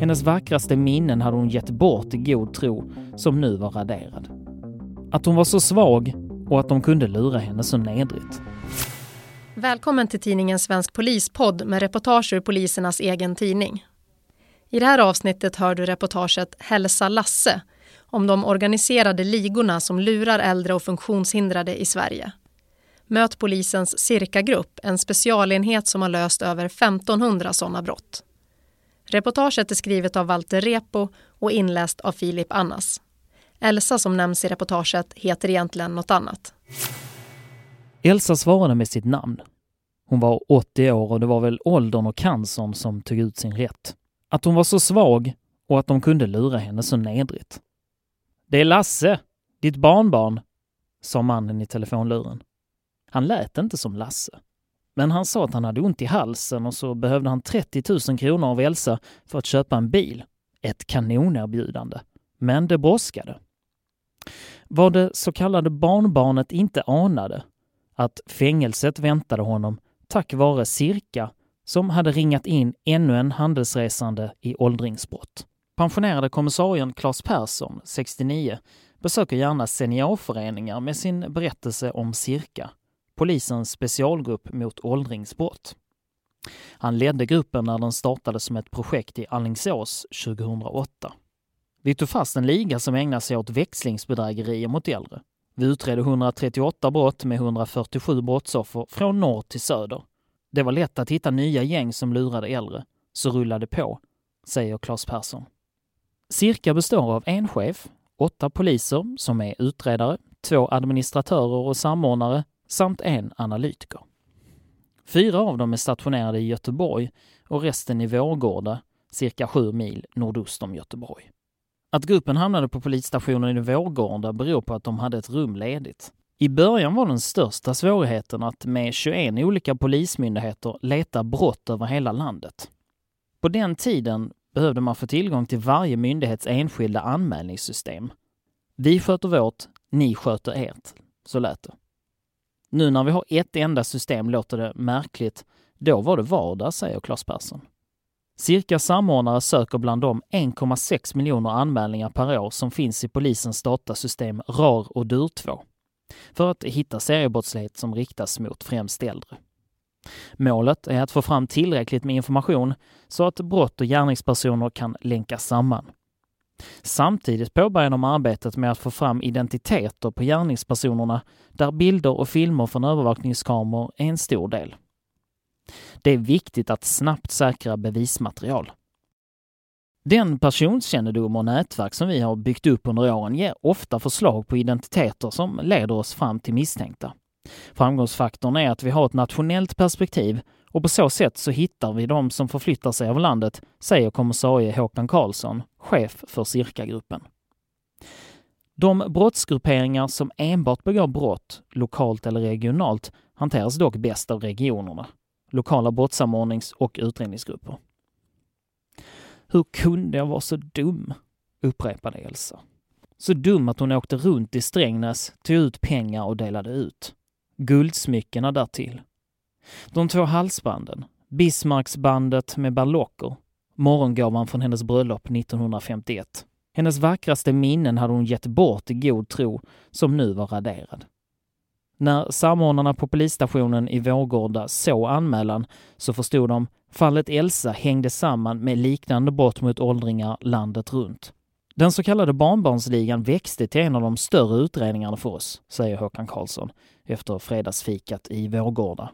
Hennes vackraste minnen hade hon gett bort i god tro, som nu var raderad. Att hon var så svag och att de kunde lura henne så nedrigt. Välkommen till tidningen Svensk Polispodd med reportage ur polisernas egen tidning. I det här avsnittet hör du reportaget Hälsa Lasse om de organiserade ligorna som lurar äldre och funktionshindrade i Sverige. Möt polisens Cirka-grupp, en specialenhet som har löst över 1500 sådana brott. Reportaget är skrivet av Walter Repo och inläst av Filip Annas. Elsa som nämns i reportaget heter egentligen något annat. Elsa svarade med sitt namn. Hon var 80 år och det var väl åldern och cancern som tog ut sin rätt. Att hon var så svag och att de kunde lura henne så nedrigt. Det är Lasse, ditt barnbarn, sa mannen i telefonluren. Han lät inte som Lasse. Men han sa att han hade ont i halsen och så behövde han 30 000 kronor av Elsa för att köpa en bil. Ett kanonerbjudande. Men det brådskade. Vad det så kallade barnbarnet inte anade, att fängelset väntade honom tack vare Cirka som hade ringat in ännu en handelsresande i åldringsbrott. Pensionerade kommissarien Claes Persson, 69, besöker gärna seniorföreningar med sin berättelse om Cirka, polisens specialgrupp mot åldringsbrott. Han ledde gruppen när den startade som ett projekt i Allingsås 2008. Vi tog fast en liga som ägnar sig åt växlingsbedrägerier mot äldre. Vi utredde 138 brott med 147 brottsoffer från norr till söder. Det var lätt att hitta nya gäng som lurade äldre, så rullade på, säger Claes Persson. Cirka består av en chef, åtta poliser som är utredare, två administratörer och samordnare samt en analytiker. Fyra av dem är stationerade i Göteborg och resten i Vårgårda, cirka sju mil nordost om Göteborg. Att gruppen hamnade på polisstationen i Vårgårda beror på att de hade ett rum ledigt. I början var den största svårigheten att med 21 olika polismyndigheter leta brott över hela landet. På den tiden behövde man få tillgång till varje myndighets enskilda anmälningssystem. Vi sköter vårt, ni sköter ert. Så lät det. Nu när vi har ett enda system låter det märkligt. Då var det vardag, säger Claes Persson. Cirka samordnare söker bland de 1,6 miljoner anmälningar per år som finns i polisens datasystem RAR och DUR2 för att hitta seriebrottslighet som riktas mot främst äldre. Målet är att få fram tillräckligt med information så att brott och gärningspersoner kan länkas samman. Samtidigt påbörjar de arbetet med att få fram identiteter på gärningspersonerna där bilder och filmer från övervakningskameror är en stor del. Det är viktigt att snabbt säkra bevismaterial. Den personkännedom och nätverk som vi har byggt upp under åren ger ofta förslag på identiteter som leder oss fram till misstänkta. Framgångsfaktorn är att vi har ett nationellt perspektiv och på så sätt så hittar vi de som förflyttar sig över landet, säger kommissarie Håkan Karlsson, chef för Cirka-gruppen. De brottsgrupperingar som enbart begår brott, lokalt eller regionalt, hanteras dock bäst av regionerna, lokala brottssamordnings och utredningsgrupper. Hur kunde jag vara så dum? upprepade Elsa. Alltså. Så dum att hon åkte runt i Strängnäs, tog ut pengar och delade ut. Guldsmyckena därtill. De två halsbanden, Bismarcksbandet med berlocker, morgongåvan från hennes bröllop 1951. Hennes vackraste minnen hade hon gett bort i god tro, som nu var raderad. När samordnarna på polisstationen i Vårgårda såg anmälan så förstod de fallet Elsa hängde samman med liknande brott mot åldringar landet runt. Den så kallade barnbarnsligan växte till en av de större utredningarna för oss, säger Håkan Karlsson efter fredagsfikat i Vårgårda.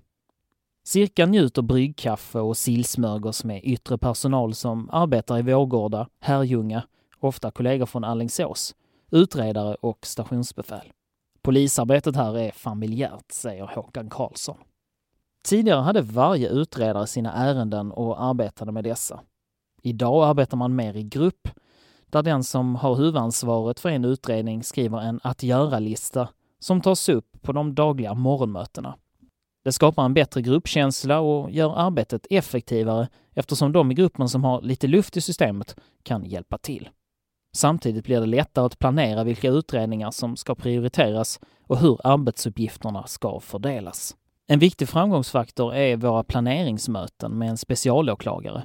Cirka njuter bryggkaffe och sillsmörgås med yttre personal som arbetar i Vårgårda, Herrljunga, ofta kollegor från Allingsås, utredare och stationsbefäl. Polisarbetet här är familjärt, säger Håkan Karlsson. Tidigare hade varje utredare sina ärenden och arbetade med dessa. Idag arbetar man mer i grupp, där den som har huvudansvaret för en utredning skriver en att göra-lista som tas upp på de dagliga morgonmötena. Det skapar en bättre gruppkänsla och gör arbetet effektivare eftersom de i gruppen som har lite luft i systemet kan hjälpa till. Samtidigt blir det lättare att planera vilka utredningar som ska prioriteras och hur arbetsuppgifterna ska fördelas. En viktig framgångsfaktor är våra planeringsmöten med en specialåklagare.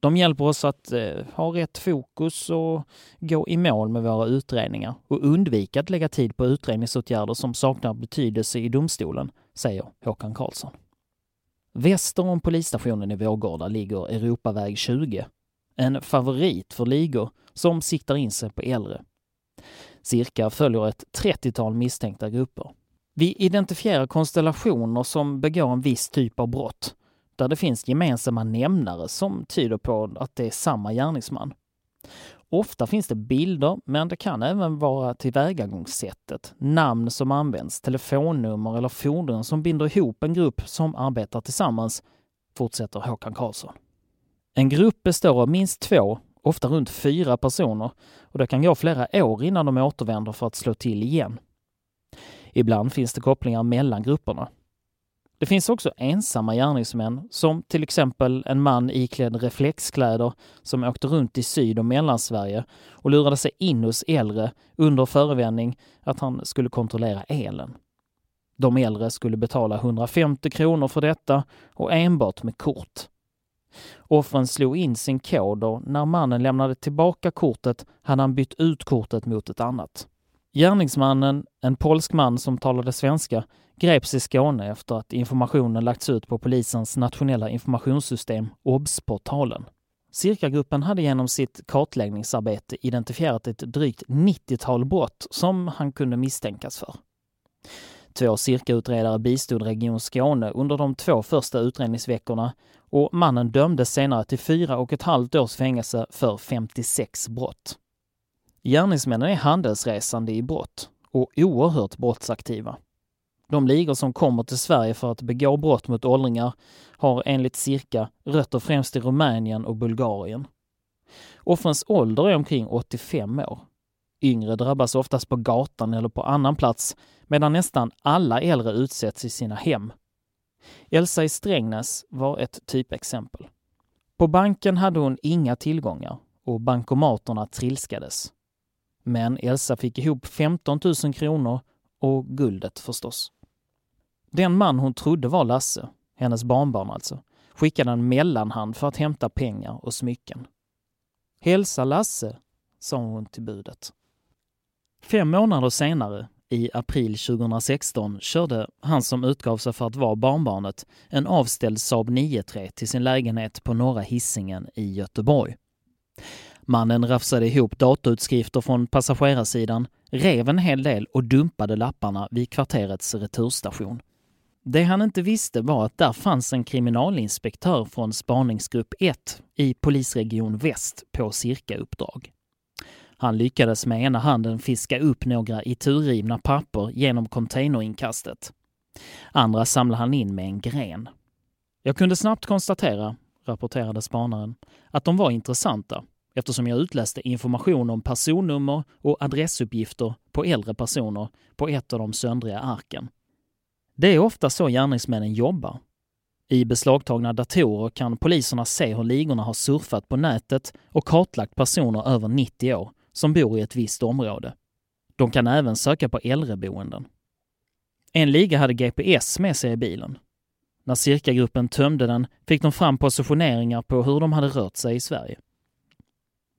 De hjälper oss att eh, ha rätt fokus och gå i mål med våra utredningar och undvika att lägga tid på utredningsåtgärder som saknar betydelse i domstolen, säger Håkan Karlsson. Väster om polisstationen i Vårgårda ligger Europaväg 20. En favorit för ligor som siktar in sig på äldre. Cirka följer ett 30-tal misstänkta grupper. Vi identifierar konstellationer som begår en viss typ av brott där det finns gemensamma nämnare som tyder på att det är samma gärningsman. Ofta finns det bilder, men det kan även vara tillvägagångssättet, namn som används, telefonnummer eller fordon som binder ihop en grupp som arbetar tillsammans, fortsätter Håkan Karlsson. En grupp består av minst två, ofta runt fyra personer och det kan gå flera år innan de återvänder för att slå till igen. Ibland finns det kopplingar mellan grupperna. Det finns också ensamma gärningsmän, som till exempel en man iklädd reflexkläder som åkte runt i Syd och Mellansverige och lurade sig in hos äldre under förevändning att han skulle kontrollera elen. De äldre skulle betala 150 kronor för detta och enbart med kort. Offren slog in sin kod och när mannen lämnade tillbaka kortet hade han bytt ut kortet mot ett annat. Gärningsmannen, en polsk man som talade svenska, greps i Skåne efter att informationen lagts ut på polisens nationella informationssystem OBS-portalen. Cirkagruppen hade genom sitt kartläggningsarbete identifierat ett drygt 90-tal brott som han kunde misstänkas för. Två cirkautredare bistod Region Skåne under de två första utredningsveckorna och mannen dömdes senare till fyra och ett halvt års fängelse för 56 brott. Gärningsmännen är handelsresande i brott och oerhört brottsaktiva. De ligor som kommer till Sverige för att begå brott mot åldringar har enligt Cirka rötter främst i Rumänien och Bulgarien. Offrens ålder är omkring 85 år. Yngre drabbas oftast på gatan eller på annan plats medan nästan alla äldre utsätts i sina hem. Elsa i Strängnäs var ett typexempel. På banken hade hon inga tillgångar och bankomaterna trilskades. Men Elsa fick ihop 15 000 kronor och guldet förstås. Den man hon trodde var Lasse, hennes barnbarn alltså, skickade en mellanhand för att hämta pengar och smycken. Hälsa Lasse, sa hon till budet. Fem månader senare, i april 2016, körde han som utgav sig för att vara barnbarnet en avställd Saab 9-3 till sin lägenhet på Norra Hisingen i Göteborg. Mannen rafsade ihop datautskrifter från passagerarsidan, rev en hel del och dumpade lapparna vid kvarterets returstation. Det han inte visste var att där fanns en kriminalinspektör från spaningsgrupp 1 i polisregion Väst på cirka-uppdrag. Han lyckades med ena handen fiska upp några iturrivna papper genom containerinkastet. Andra samlade han in med en gren. Jag kunde snabbt konstatera, rapporterade spanaren, att de var intressanta eftersom jag utläste information om personnummer och adressuppgifter på äldre personer på ett av de söndriga arken. Det är ofta så gärningsmännen jobbar. I beslagtagna datorer kan poliserna se hur ligorna har surfat på nätet och kartlagt personer över 90 år som bor i ett visst område. De kan även söka på äldreboenden. En liga hade GPS med sig i bilen. När cirkagruppen tömde den fick de fram positioneringar på hur de hade rört sig i Sverige.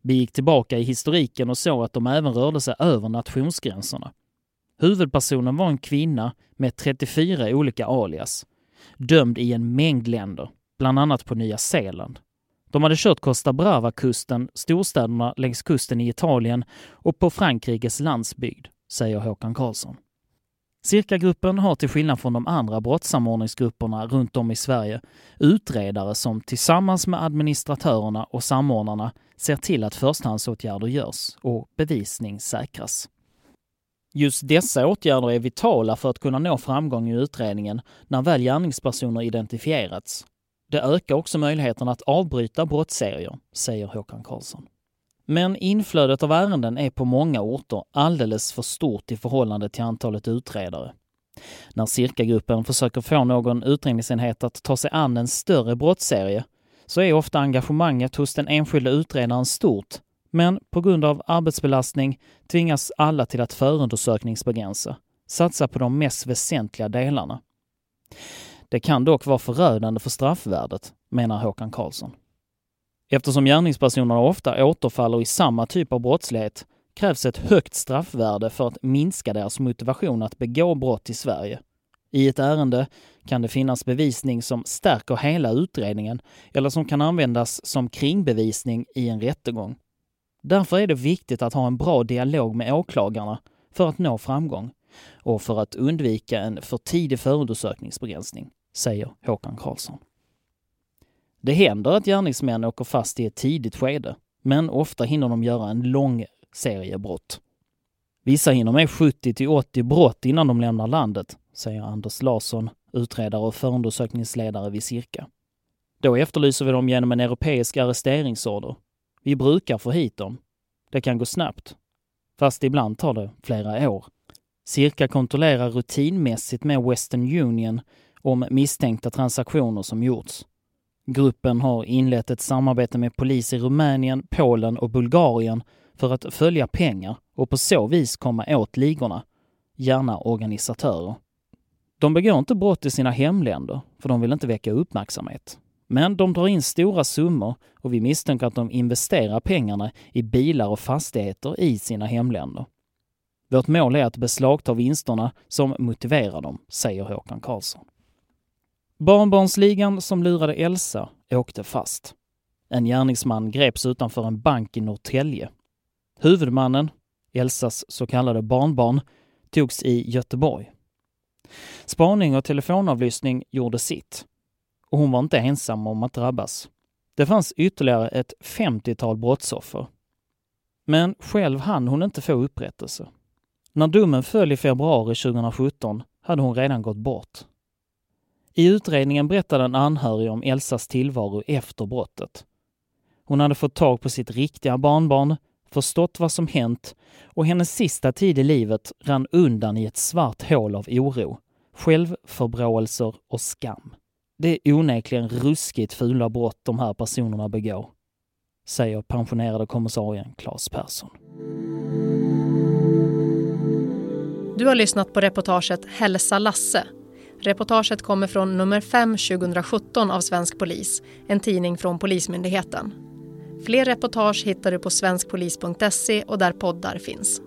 Vi gick tillbaka i historiken och såg att de även rörde sig över nationsgränserna. Huvudpersonen var en kvinna med 34 olika alias, dömd i en mängd länder, bland annat på Nya Zeeland. De hade kört Costa Brava-kusten, storstäderna längs kusten i Italien och på Frankrikes landsbygd, säger Håkan Karlsson. Cirkagruppen har till skillnad från de andra brottssamordningsgrupperna runt om i Sverige utredare som tillsammans med administratörerna och samordnarna ser till att förstahandsåtgärder görs och bevisning säkras. Just dessa åtgärder är vitala för att kunna nå framgång i utredningen när väl gärningspersoner identifierats. Det ökar också möjligheten att avbryta brottsserier, säger Håkan Karlsson. Men inflödet av ärenden är på många orter alldeles för stort i förhållande till antalet utredare. När Cirkagruppen försöker få någon utredningsenhet att ta sig an en större brottsserie så är ofta engagemanget hos den enskilda utredaren stort, men på grund av arbetsbelastning tvingas alla till att förundersökningsbegränsa, satsa på de mest väsentliga delarna. Det kan dock vara förödande för straffvärdet, menar Håkan Karlsson. Eftersom gärningspersonerna ofta återfaller i samma typ av brottslighet krävs ett högt straffvärde för att minska deras motivation att begå brott i Sverige. I ett ärende kan det finnas bevisning som stärker hela utredningen eller som kan användas som kringbevisning i en rättegång. Därför är det viktigt att ha en bra dialog med åklagarna för att nå framgång och för att undvika en för tidig förundersökningsbegränsning, säger Håkan Karlsson. Det händer att gärningsmän åker fast i ett tidigt skede, men ofta hinner de göra en lång serie brott. Vissa hinner med 70 till 80 brott innan de lämnar landet, säger Anders Larsson, utredare och förundersökningsledare vid Cirka. Då efterlyser vi dem genom en europeisk arresteringsorder. Vi brukar få hit dem. Det kan gå snabbt. Fast ibland tar det flera år. Cirka kontrollerar rutinmässigt med Western Union om misstänkta transaktioner som gjorts. Gruppen har inlett ett samarbete med polis i Rumänien, Polen och Bulgarien för att följa pengar och på så vis komma åt ligorna, gärna organisatörer. De begår inte brott i sina hemländer, för de vill inte väcka uppmärksamhet. Men de drar in stora summor och vi misstänker att de investerar pengarna i bilar och fastigheter i sina hemländer. Vårt mål är att beslagta vinsterna som motiverar dem, säger Håkan Karlsson. Barnbarnsligan som lurade Elsa åkte fast. En gärningsman greps utanför en bank i Norrtälje. Huvudmannen, Elsas så kallade barnbarn, togs i Göteborg. Spaning och telefonavlyssning gjorde sitt. Och hon var inte ensam om att drabbas. Det fanns ytterligare ett 50-tal brottsoffer. Men själv hann hon inte få upprättelse. När domen föll i februari 2017 hade hon redan gått bort. I utredningen berättade en anhörig om Elsas tillvaro efter brottet. Hon hade fått tag på sitt riktiga barnbarn, förstått vad som hänt och hennes sista tid i livet rann undan i ett svart hål av oro, självförbråelser och skam. Det är onekligen ruskigt fula brott de här personerna begår, säger pensionerade kommissarien Claes Persson. Du har lyssnat på reportaget Hälsa Lasse. Reportaget kommer från nummer 5 2017 av Svensk Polis, en tidning från Polismyndigheten. Fler reportage hittar du på svenskpolis.se och där poddar finns.